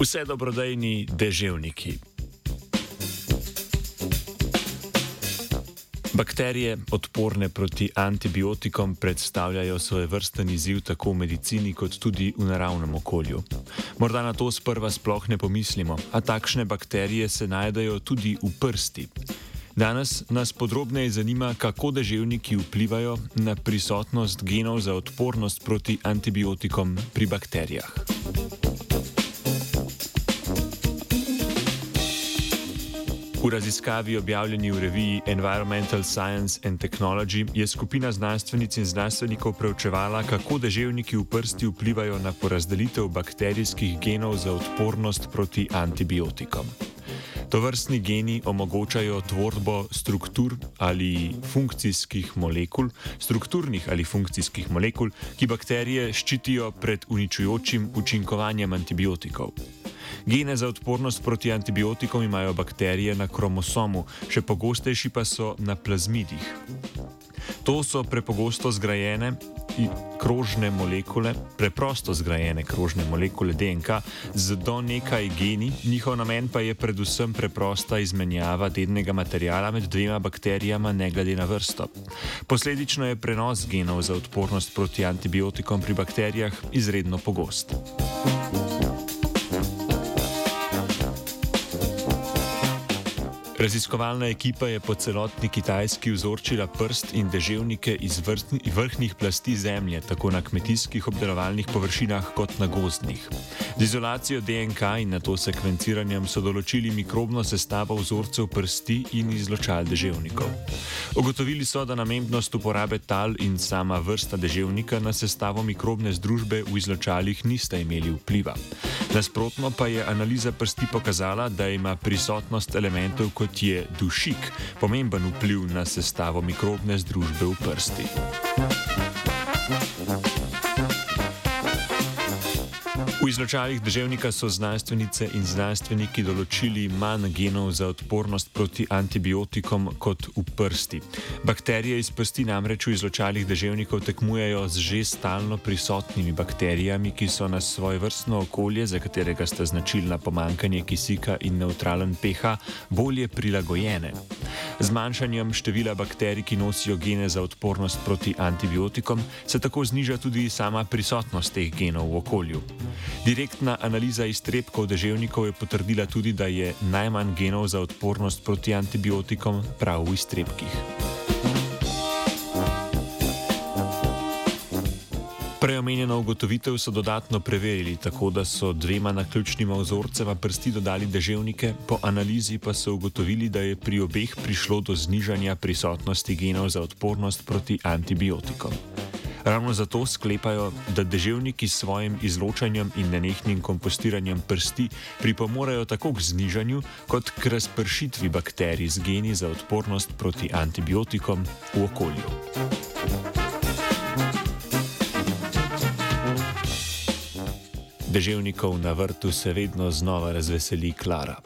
Vse dobrodejni deževniki. Bakterije, odporne proti antibiotikom, predstavljajo svoj vrsten izziv tako v medicini, kot tudi v naravnem okolju. Morda na to sprva sploh ne pomislimo, a takšne bakterije se najdejo tudi v prsti. Danes nas podrobneje zanima, kako deževniki vplivajo na prisotnost genov za odpornost proti antibiotikom pri bakterijah. V raziskavi objavljeni v reviji Environmental Science and Technology je skupina znanstvenic in znanstvenikov preučevala, kako deževniki v prsti vplivajo na porazdelitev bakterijskih genov za odpornost proti antibiotikom. To vrstni geni omogočajo tvorbo struktur ali funkcijskih molekul, strukturnih ali funkcijskih molekul, ki bakterije ščitijo pred uničujočim učinkovanjem antibiotikov. Gene za odpornost proti antibiotikom imajo bakterije na kromosomu, še pogostejši pa so na plazmidih. To so prepogosto zgrajene krožne molekule, preprosto zgrajene krožne molekule DNK z do nekaj geni, njihov namen pa je predvsem preprosta izmenjava dednega materijala med dvema bakterijama, ne glede na vrsto. Posledično je prenos genov za odpornost proti antibiotikom pri bakterijah izredno pogost. Raziskovalna ekipa je po celotni Kitajski vzorčila prst in deževnike iz vrhnih plasti zemlje, tako na kmetijskih obdelovalnih površinah kot na gozdnih. Z izolacijo DNK in na to sekvenciranjem so določili mikrobno sestavo vzorcev prsti in izločal deževnikov. Ugotovili so, da namembnost uporabe tal in sama vrsta deževnika na sestavo mikrobne združbe v izločalih nista imeli vpliva. Nasprotno pa je analiza prsti pokazala, da ima prisotnost elementov kot je dušik pomemben vpliv na sestavo mikrobne združbe v prsti. V izločalih državnika so znanstvenice in znanstveniki določili manj genov za odpornost proti antibiotikom kot v prsti. Bakterije iz prsti namreč v izločalih državnikov tekmujejo z že stalno prisotnimi bakterijami, ki so na svoje vrstno okolje, za katerega sta značilna pomankanje kisika in neutralen pH, bolje prilagojene. Zmanjšanjem števila bakterij, ki nosijo gene za odpornost proti antibiotikom, se tako zniža tudi sama prisotnost teh genov v okolju. Direktna analiza iztrebkov deževnikov je potrdila tudi, da je najmanj genov za odpornost proti antibiotikom prav v iztrebkih. Preomenjeno ugotovitev so dodatno preverili, tako da so dvema naključnima vzorcema prsti dodali deževnike, po analizi pa so ugotovili, da je pri obeh prišlo do znižanja prisotnosti genov za odpornost proti antibiotikom. Ravno zato sklepajo, da deževniki s svojim izločanjem in nenehnim kompostiranjem prsti pripomorejo tako k znižanju kot k razpršitvi bakterij z geni za odpornost proti antibiotikom v okolju. Deževnikov na vrtu se vedno znova razveseli Klara.